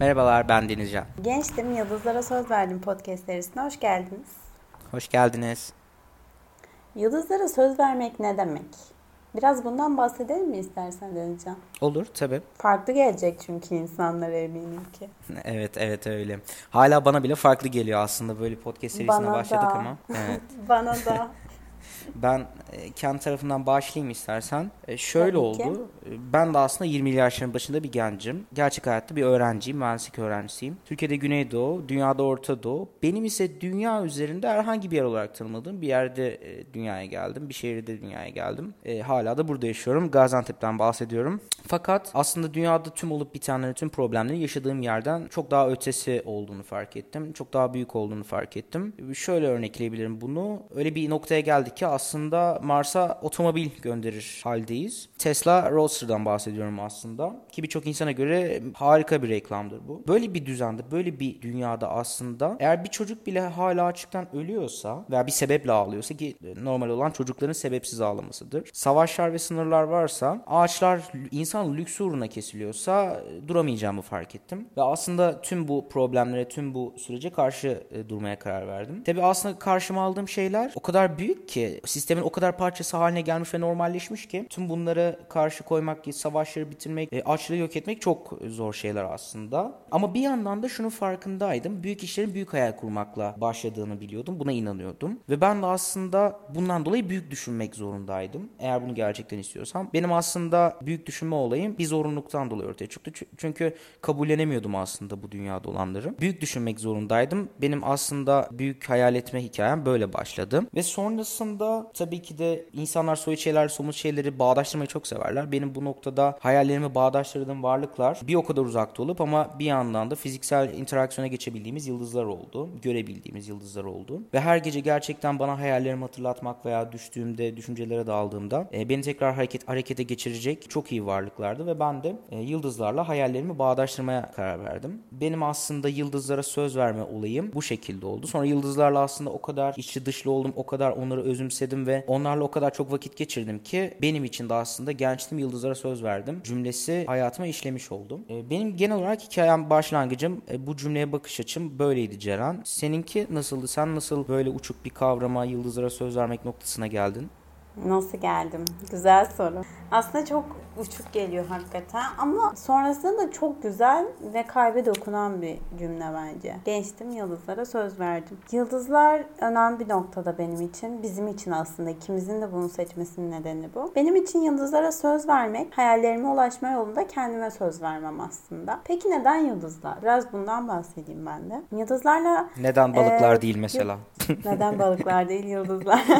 Merhabalar ben Denizcan. Gençtim Yıldızlara Söz Verdim podcast serisine hoş geldiniz. Hoş geldiniz. Yıldızlara söz vermek ne demek? Biraz bundan bahsedelim mi istersen Denizcan? Olur tabii. Farklı gelecek çünkü insanlar eminim ki. Evet evet öyle. Hala bana bile farklı geliyor aslında böyle podcast serisine Bana başladık da. ama. Evet. Bana da. Ben e, kendi tarafından başlayayım istersen. E, şöyle Tabii ki. oldu. E, Ben de aslında 20 yaşların başında bir gencim. Gerçek hayatta bir öğrenciyim. Mühendislik öğrencisiyim. Türkiye'de Güneydoğu, dünyada Orta Doğu. Benim ise dünya üzerinde herhangi bir yer olarak tanımadığım bir yerde e, dünyaya geldim. Bir şehirde dünyaya geldim. E, hala da burada yaşıyorum. Gaziantep'ten bahsediyorum. Fakat aslında dünyada tüm olup bitenlerin, tüm problemlerin yaşadığım yerden çok daha ötesi olduğunu fark ettim. Çok daha büyük olduğunu fark ettim. Şöyle örnekleyebilirim bunu. Öyle bir noktaya geldik ki aslında Mars'a otomobil gönderir haldeyiz. Tesla Roadster'dan bahsediyorum aslında. Ki birçok insana göre harika bir reklamdır bu. Böyle bir düzende, böyle bir dünyada aslında eğer bir çocuk bile hala açıktan ölüyorsa veya bir sebeple ağlıyorsa ki normal olan çocukların sebepsiz ağlamasıdır. Savaşlar ve sınırlar varsa, ağaçlar insan lüks uğruna kesiliyorsa e, duramayacağımı fark ettim. Ve aslında tüm bu problemlere, tüm bu sürece karşı e, durmaya karar verdim. Tabi aslında karşıma aldığım şeyler o kadar büyük ki, sistemin o kadar parçası haline gelmiş ve normalleşmiş ki tüm bunları karşı koymak, savaşları bitirmek, e, açlığı yok etmek çok zor şeyler aslında. Ama bir yandan da şunun farkındaydım. Büyük işlerin büyük hayal kurmakla başladığını biliyordum. Buna inanıyordum. Ve ben de aslında bundan dolayı büyük düşünmek zorundaydım. Eğer bunu gerçekten istiyorsam. Benim aslında büyük düşünme olayım bir zorunluluktan dolayı ortaya çıktı. Çünkü kabullenemiyordum aslında bu dünyada olanları. Büyük düşünmek zorundaydım. Benim aslında büyük hayal etme hikayem böyle başladı. Ve sonrasında tabii ki de insanlar soyut şeyler, somut şeyleri bağdaştırmayı çok severler. Benim bu noktada hayallerimi bağdaştırdığım varlıklar bir o kadar uzakta olup ama bir yandan da fiziksel interaksiyona geçebildiğimiz yıldızlar oldu. Görebildiğimiz yıldızlar oldu. Ve her gece gerçekten bana hayallerimi hatırlatmak veya düştüğümde, düşüncelere daldığımda e, beni tekrar hareket harekete geçirecek çok iyi varlıklardı ve ben de e, yıldızlarla hayallerimi bağdaştırmaya karar verdim. Benim aslında yıldızlara söz verme olayım bu şekilde oldu. Sonra yıldızlarla aslında o kadar içli dışlı oldum, o kadar onları özümsedim ve onlarla o kadar çok vakit geçirdim ki benim için de aslında gençliğim yıldızlara söz verdim cümlesi hayatıma işlemiş oldu. E, benim genel olarak hikayem başlangıcım e, bu cümleye bakış açım böyleydi Ceren. Seninki nasıldı? Sen nasıl böyle uçuk bir kavrama yıldızlara söz vermek noktasına geldin? Nasıl geldim? Güzel soru. Aslında çok uçuk geliyor hakikaten ama sonrasında da çok güzel ve kalbe dokunan bir cümle bence. Gençtim yıldızlara söz verdim. Yıldızlar önemli bir noktada benim için. Bizim için aslında ikimizin de bunu seçmesinin nedeni bu. Benim için yıldızlara söz vermek hayallerime ulaşma yolunda kendime söz vermem aslında. Peki neden yıldızlar? Biraz bundan bahsedeyim ben de. Yıldızlarla Neden balıklar Ee, değil mesela? neden balıklar değil yıldızlar?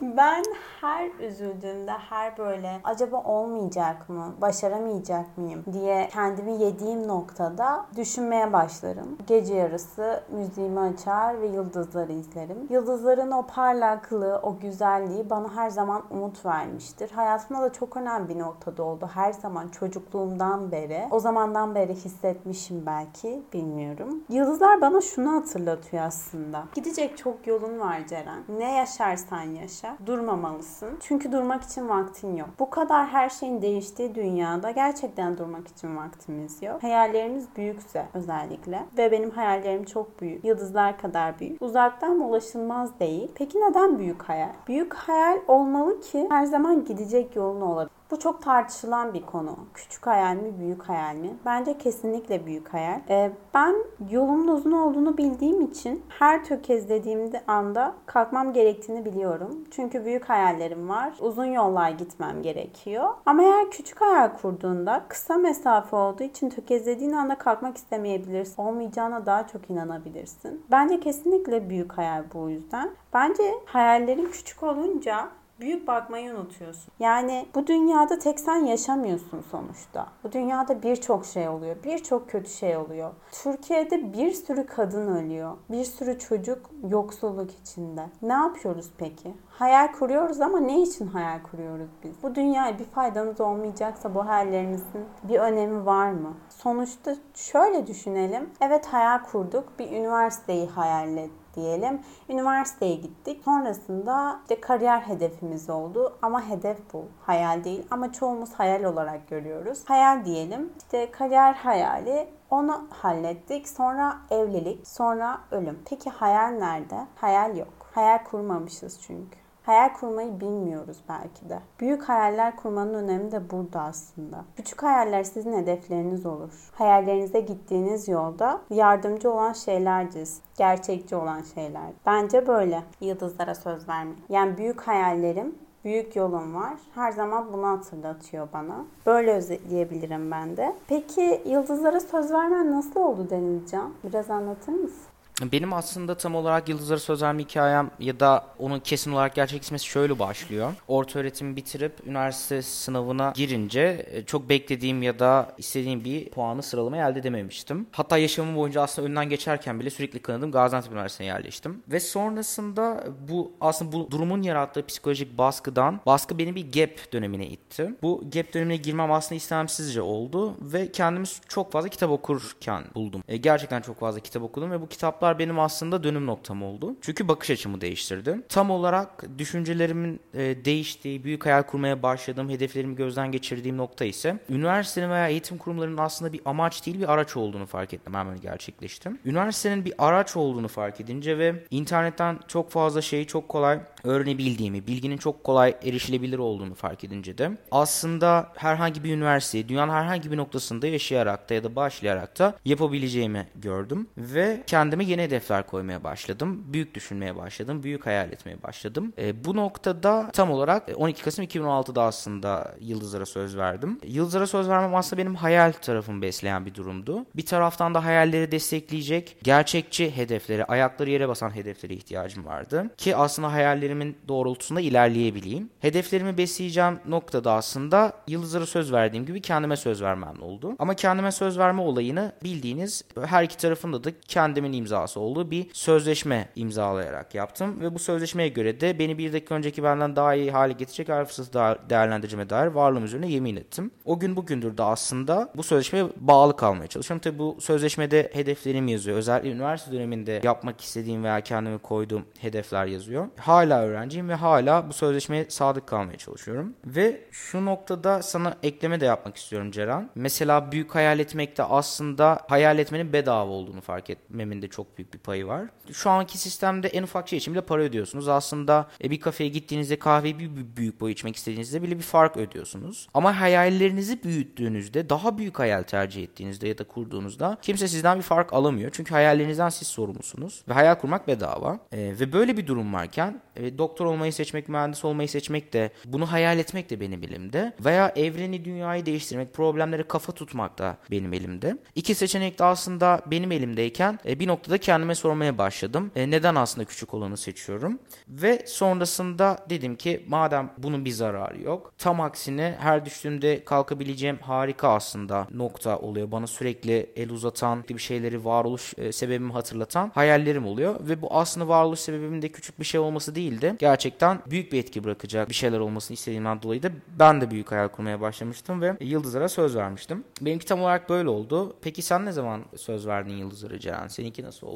ben her üzüldüğümde, her böyle acaba olmayacak mı, başaramayacak mıyım diye kendimi yediğim noktada düşünmeye başlarım. Gece yarısı müziğimi açar ve yıldızları izlerim. Yıldızların o parlaklığı, o güzelliği bana her zaman umut vermiştir. Hayatımda da çok önemli bir noktada oldu. Her zaman çocukluğumdan beri, o zamandan beri hissetmişim belki, bilmiyorum. Yıldızlar bana şunu hatırlatıyor aslında. Gidecek çok yolun var Ceren. Ne yaşarsan yaşa, durmamalısın. Çünkü durmak için vaktin yok. Bu kadar her şeyin değiştiği dünyada gerçekten durmak için vaktimiz yok. Hayalleriniz büyükse özellikle ve benim hayallerim çok büyük. Yıldızlar kadar büyük. Uzaktan ulaşılmaz değil. Peki neden büyük hayal? Büyük hayal olmalı ki her zaman gidecek yolun olabilir. Bu çok tartışılan bir konu. Küçük hayal mi, büyük hayal mi? Bence kesinlikle büyük hayal. Ee, ben yolumun uzun olduğunu bildiğim için her tökezlediğimde anda kalkmam gerektiğini biliyorum. Çünkü büyük hayallerim var. Uzun yollar gitmem gerekiyor. Ama eğer küçük hayal kurduğunda kısa mesafe olduğu için tökezlediğin anda kalkmak istemeyebilirsin. Olmayacağına daha çok inanabilirsin. Bence kesinlikle büyük hayal bu yüzden. Bence hayallerin küçük olunca büyük bakmayı unutuyorsun. Yani bu dünyada tek sen yaşamıyorsun sonuçta. Bu dünyada birçok şey oluyor. Birçok kötü şey oluyor. Türkiye'de bir sürü kadın ölüyor. Bir sürü çocuk yoksulluk içinde. Ne yapıyoruz peki? Hayal kuruyoruz ama ne için hayal kuruyoruz biz? Bu dünyaya bir faydamız olmayacaksa bu hayallerimizin bir önemi var mı? Sonuçta şöyle düşünelim. Evet hayal kurduk. Bir üniversiteyi hayal ettik diyelim. Üniversiteye gittik. Sonrasında işte kariyer hedefimiz oldu. Ama hedef bu. Hayal değil. Ama çoğumuz hayal olarak görüyoruz. Hayal diyelim. İşte kariyer hayali onu hallettik. Sonra evlilik, sonra ölüm. Peki hayal nerede? Hayal yok. Hayal kurmamışız çünkü. Hayal kurmayı bilmiyoruz belki de. Büyük hayaller kurmanın önemi de burada aslında. Küçük hayaller sizin hedefleriniz olur. Hayallerinize gittiğiniz yolda yardımcı olan şeylerdir. Gerçekçi olan şeyler. Bence böyle. Yıldızlara söz vermeyin. Yani büyük hayallerim büyük yolum var. Her zaman bunu hatırlatıyor bana. Böyle özetleyebilirim ben de. Peki yıldızlara söz vermen nasıl oldu Denizcan? Biraz anlatır mısın? Benim aslında tam olarak Yıldızlara Söz Verme hikayem ya da onun kesin olarak gerçekleşmesi şöyle başlıyor. Orta öğretimi bitirip üniversite sınavına girince e, çok beklediğim ya da istediğim bir puanı sıralamayı elde edememiştim. Hatta yaşamım boyunca aslında önünden geçerken bile sürekli kanadım Gaziantep Üniversitesi'ne yerleştim. Ve sonrasında bu aslında bu durumun yarattığı psikolojik baskıdan baskı beni bir gap dönemine itti. Bu gap dönemine girmem aslında istemsizce oldu ve kendimi çok fazla kitap okurken buldum. E, gerçekten çok fazla kitap okudum ve bu kitaplar kitaplar benim aslında dönüm noktam oldu. Çünkü bakış açımı değiştirdi. Tam olarak düşüncelerimin e, değiştiği, büyük hayal kurmaya başladığım, hedeflerimi gözden geçirdiğim nokta ise üniversitenin veya eğitim kurumlarının aslında bir amaç değil bir araç olduğunu fark ettim. Hemen gerçekleştim. Üniversitenin bir araç olduğunu fark edince ve internetten çok fazla şeyi çok kolay öğrenebildiğimi, bilginin çok kolay erişilebilir olduğunu fark edince de aslında herhangi bir üniversiteyi dünyanın herhangi bir noktasında yaşayarak da ya da başlayarak da yapabileceğimi gördüm ve kendime yeni hedefler koymaya başladım. Büyük düşünmeye başladım. Büyük hayal etmeye başladım. E, bu noktada tam olarak 12 Kasım 2016'da aslında Yıldızlara söz verdim. Yıldızlara söz vermem aslında benim hayal tarafımı besleyen bir durumdu. Bir taraftan da hayalleri destekleyecek gerçekçi hedefleri, ayakları yere basan hedeflere ihtiyacım vardı. Ki aslında hayallerimin doğrultusunda ilerleyebileyim. Hedeflerimi besleyeceğim noktada aslında Yıldızlara söz verdiğim gibi kendime söz vermem oldu. Ama kendime söz verme olayını bildiğiniz her iki tarafında da kendimin imzası imzası olduğu bir sözleşme imzalayarak yaptım. Ve bu sözleşmeye göre de beni bir dakika önceki benden daha iyi hale getirecek her fırsatı değerlendireceğime dair varlığım üzerine yemin ettim. O gün bugündür de aslında bu sözleşmeye bağlı kalmaya çalışıyorum. Tabi bu sözleşmede hedeflerim yazıyor. Özellikle üniversite döneminde yapmak istediğim veya kendime koyduğum hedefler yazıyor. Hala öğrenciyim ve hala bu sözleşmeye sadık kalmaya çalışıyorum. Ve şu noktada sana ekleme de yapmak istiyorum Ceren. Mesela büyük hayal etmekte aslında hayal etmenin bedava olduğunu fark etmemin de çok büyük bir payı var. Şu anki sistemde en ufak şey için bile para ödüyorsunuz. Aslında e, bir kafeye gittiğinizde kahveyi bir büyük boy içmek istediğinizde bile bir fark ödüyorsunuz. Ama hayallerinizi büyüttüğünüzde, daha büyük hayal tercih ettiğinizde ya da kurduğunuzda kimse sizden bir fark alamıyor. Çünkü hayallerinizden siz sorumlusunuz. Ve hayal kurmak bedava. E, ve böyle bir durum varken e, doktor olmayı seçmek, mühendis olmayı seçmek de, bunu hayal etmek de benim elimde. Veya evreni, dünyayı değiştirmek, problemleri kafa tutmak da benim elimde. İki seçenek de aslında benim elimdeyken e, bir noktada kendime sormaya başladım. E, neden aslında küçük olanı seçiyorum? Ve sonrasında dedim ki madem bunun bir zararı yok. Tam aksine her düştüğümde kalkabileceğim harika aslında nokta oluyor. Bana sürekli el uzatan, bir şeyleri varoluş e, sebebimi hatırlatan hayallerim oluyor. Ve bu aslında varoluş sebebimin de küçük bir şey olması değil de gerçekten büyük bir etki bırakacak bir şeyler olmasını istediğimden dolayı da ben de büyük hayal kurmaya başlamıştım ve Yıldızlara söz vermiştim. Benimki tam olarak böyle oldu. Peki sen ne zaman söz verdin Yıldızlara Ceren? Seninki nasıl oldu?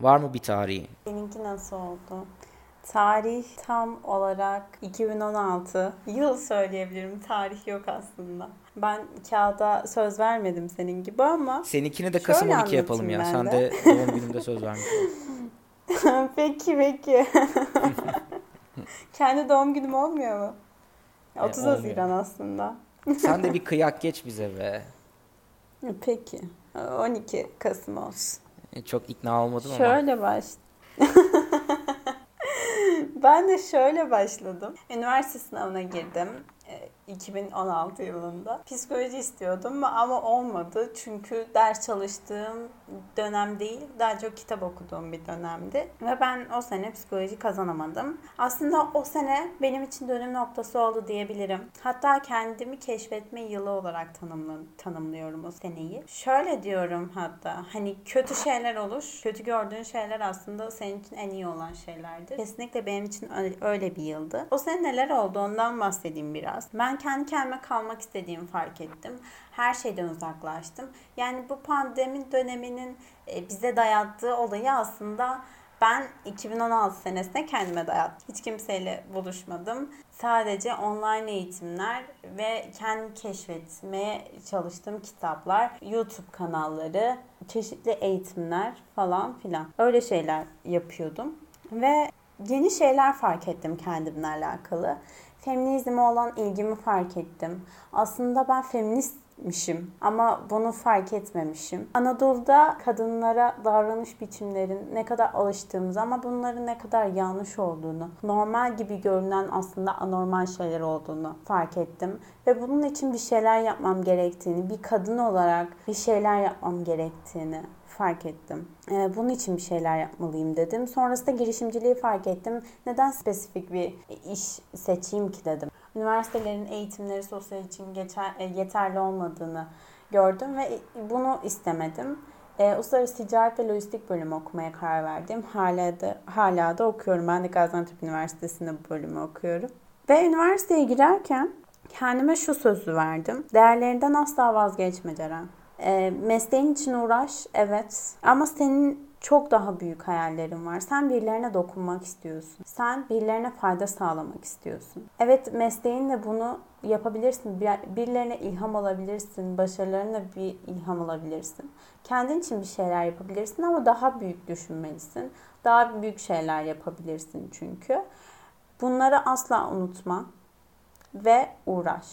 Var mı bir tarihi? Seninki nasıl oldu? Tarih tam olarak 2016 yıl söyleyebilirim. Tarih yok aslında. Ben kağıda söz vermedim senin gibi ama Seninkini de Kasım 12 yapalım ya. Sen de doğum gününde söz vermişsin. peki peki. Kendi doğum günüm olmuyor mu? 30 e, Haziran aslında. Sen de bir kıyak geç bize be. Peki. 12 Kasım olsun. E, çok ikna olmadım şöyle ama. Şöyle baş. ben de şöyle başladım. Üniversite sınavına girdim. 2016 yılında. Psikoloji istiyordum ama olmadı. Çünkü ders çalıştığım dönem değil, daha çok kitap okuduğum bir dönemdi. Ve ben o sene psikoloji kazanamadım. Aslında o sene benim için dönüm noktası oldu diyebilirim. Hatta kendimi keşfetme yılı olarak tanımlıyorum o seneyi. Şöyle diyorum hatta hani kötü şeyler olur. Kötü gördüğün şeyler aslında senin için en iyi olan şeylerdir. Kesinlikle benim için öyle bir yıldı. O sene neler oldu ondan bahsedeyim biraz. Ben kendi kendime kalmak istediğimi fark ettim. Her şeyden uzaklaştım. Yani bu pandemi döneminin e, bize dayattığı olayı aslında Ben 2016 senesinde kendime dayattım. Hiç kimseyle buluşmadım. Sadece online eğitimler ve kendi keşfetmeye çalıştığım kitaplar, YouTube kanalları, çeşitli eğitimler falan filan. Öyle şeyler yapıyordum. Ve yeni şeyler fark ettim kendimle alakalı. Feminizme olan ilgimi fark ettim. Aslında ben feminist mişim ama bunu fark etmemişim. Anadolu'da kadınlara davranış biçimlerin ne kadar alıştığımızı ama bunların ne kadar yanlış olduğunu, normal gibi görünen aslında anormal şeyler olduğunu fark ettim. Ve bunun için bir şeyler yapmam gerektiğini, bir kadın olarak bir şeyler yapmam gerektiğini fark ettim. Ee, bunun için bir şeyler yapmalıyım dedim. Sonrasında girişimciliği fark ettim. Neden spesifik bir iş seçeyim ki dedim üniversitelerin eğitimleri sosyal için geçer, e, yeterli olmadığını gördüm ve bunu istemedim. E, Uluslararası Ticaret ve Lojistik bölümü okumaya karar verdim. Hala da, hala da okuyorum. Ben de Gaziantep Üniversitesi'nde bu bölümü okuyorum. Ve üniversiteye girerken kendime şu sözü verdim. Değerlerinden asla vazgeçme Ceren. E, mesleğin için uğraş, evet. Ama senin çok daha büyük hayallerin var. Sen birilerine dokunmak istiyorsun. Sen birilerine fayda sağlamak istiyorsun. Evet mesleğinle bunu yapabilirsin. Birilerine ilham alabilirsin. Başarılarına bir ilham alabilirsin. Kendin için bir şeyler yapabilirsin ama daha büyük düşünmelisin. Daha büyük şeyler yapabilirsin çünkü. Bunları asla unutma ve uğraş.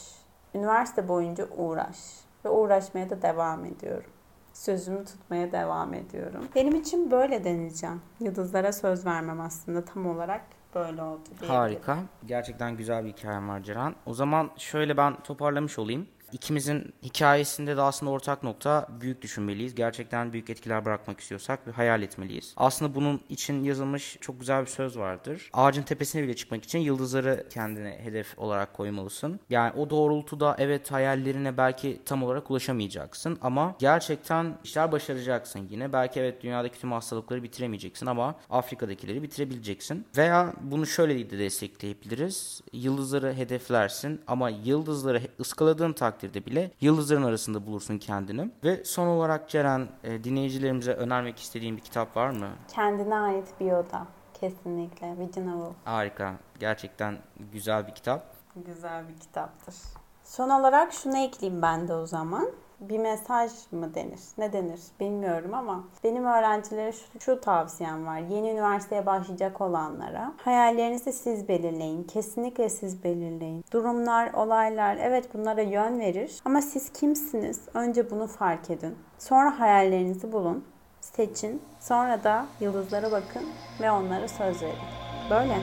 Üniversite boyunca uğraş ve uğraşmaya da devam ediyorum sözümü tutmaya devam ediyorum. Benim için böyle deneyeceğim. Yıldızlara söz vermem aslında tam olarak böyle oldu. Harika. Gerçekten güzel bir hikayem var Ceren. O zaman şöyle ben toparlamış olayım ikimizin hikayesinde de aslında ortak nokta büyük düşünmeliyiz. Gerçekten büyük etkiler bırakmak istiyorsak bir hayal etmeliyiz. Aslında bunun için yazılmış çok güzel bir söz vardır. Ağacın tepesine bile çıkmak için yıldızları kendine hedef olarak koymalısın. Yani o doğrultuda evet hayallerine belki tam olarak ulaşamayacaksın ama gerçekten işler başaracaksın yine. Belki evet dünyadaki tüm hastalıkları bitiremeyeceksin ama Afrika'dakileri bitirebileceksin. Veya bunu şöyle de destekleyebiliriz. Yıldızları hedeflersin ama yıldızları ıskaladığın takdirde takdirde bile yıldızların arasında bulursun kendini. Ve son olarak Ceren e, dinleyicilerimize önermek istediğin bir kitap var mı? Kendine ait bir oda. Kesinlikle. Woolf. Harika. Gerçekten güzel bir kitap. Güzel bir kitaptır. Son olarak şunu ekleyeyim ben de o zaman bir mesaj mı denir? Ne denir? Bilmiyorum ama benim öğrencilere şu, şu tavsiyem var. Yeni üniversiteye başlayacak olanlara hayallerinizi siz belirleyin. Kesinlikle siz belirleyin. Durumlar, olaylar evet bunlara yön verir ama siz kimsiniz? Önce bunu fark edin. Sonra hayallerinizi bulun, seçin. Sonra da yıldızlara bakın ve onlara söz verin. Böyle.